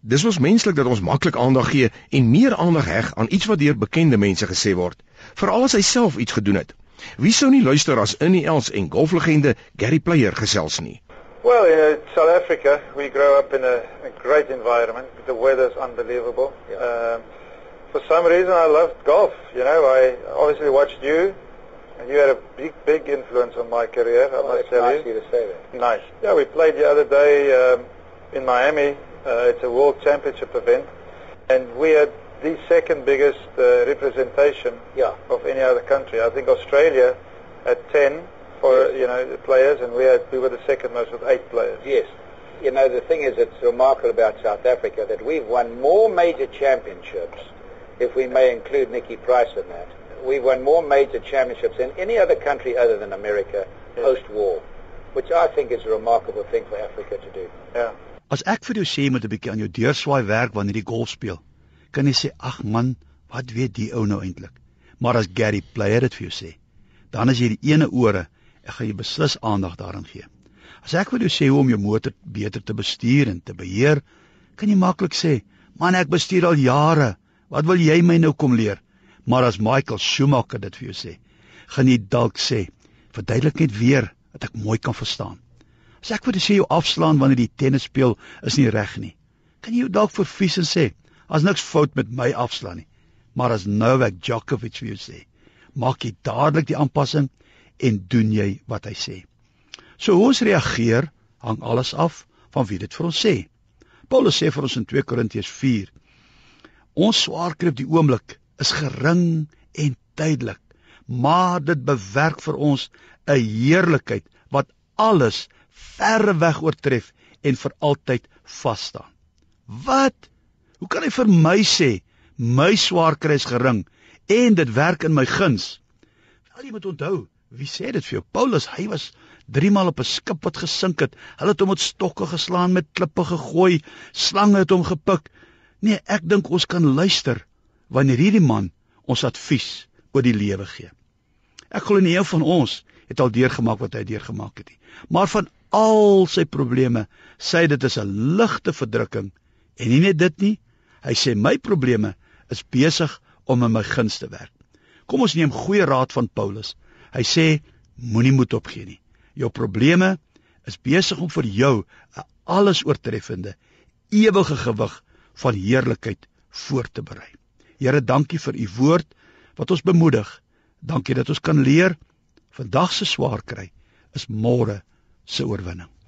Dis ons menslik dat ons maklik aandag gee en meer aandag heg aan iets wat deur bekende mense gesê word, veral as hy self iets gedoen het. Wie sou nie luister as Innie Els en golflegende Gary Player gesels nie? Well, in South Africa, we grow up in a, a great environment. The weather's unbelievable. Yeah. Um, for some reason, I loved golf. You know, I obviously watched you, and you had a big, big influence on my career. I oh, must tell nice you. you to say that. Nice. Yeah, we played the other day um, in Miami. Uh, it's a World Championship event, and we had the second biggest uh, representation Yeah. of any other country. I think Australia had 10 for Yes. you know the players, and we had we were the second most with eight players. Yes. You know, the thing is, it's remarkable about South Africa that we've won more major championships, if we may include Nicky Price in that. We've won more major championships than any other country other than America Yes. post-war, which I think is a remarkable thing for Africa to do. Yeah. As ek vir jou sê moet 'n bietjie aan jou deurswaai werk wanneer jy golf speel, kan jy sê ag man, wat weet die ou nou eintlik? Maar as Gary Player dit vir jou sê, dan is jy die ene ore, ek gaan jy beslis aandag daaraan gee. As ek vir jou sê hoe om jou motor beter te bestuur en te beheer, kan jy maklik sê, man ek bestuur al jare, wat wil jy my nou kom leer? Maar as Michael Schumacher dit vir jou sê, gaan jy dalk sê, verduidelik net weer dat ek mooi kan verstaan. As ek vir jou sê jou afslaan wanneer jy tennis speel is nie reg nie. Kan jy dalk vervies en sê, as niks fout met my afslaan nie. Maar as Novak Djokovic vir jou sê, maak jy dadelik die aanpassing en doen jy wat hy sê. So hoe ons reageer hang alles af van wie dit vir ons sê. Paulus sê vir ons in 2 Korintiërs 4: Ons swaarkry op die oomblik is gering en tydelik, maar dit bewerk vir ons 'n heerlikheid wat alles verre weg oortref en vir altyd vas staan. Wat? Hoe kan hy vir my sê my swaar kry is gering en dit werk in my guns? Wel jy moet onthou, wie sê dit vir jou? Paulus, hy was 3 maal op 'n skip wat gesink het. Hulle het hom met stokke geslaan, met klippe gegooi, slange het hom gepik. Nee, ek dink ons kan luister wanneer hierdie man ons advies oor die lewe gee. Ek glo nie een van ons het al deurgemaak wat hy deurgemaak het nie. Maar van al sy probleme, sê dit is 'n ligte verdrukking en nie net dit nie, hy sê my probleme is besig om in my guns te werk. Kom ons neem goeie raad van Paulus. Hy sê moenie moed opgee nie. Jou probleme is besig om vir jou 'n alles oortreffende ewige gewig van heerlikheid voor te berei. Here, dankie vir u woord wat ons bemoedig. Dankie dat ons kan leer vandag se swaar kry is môre se oorwinning.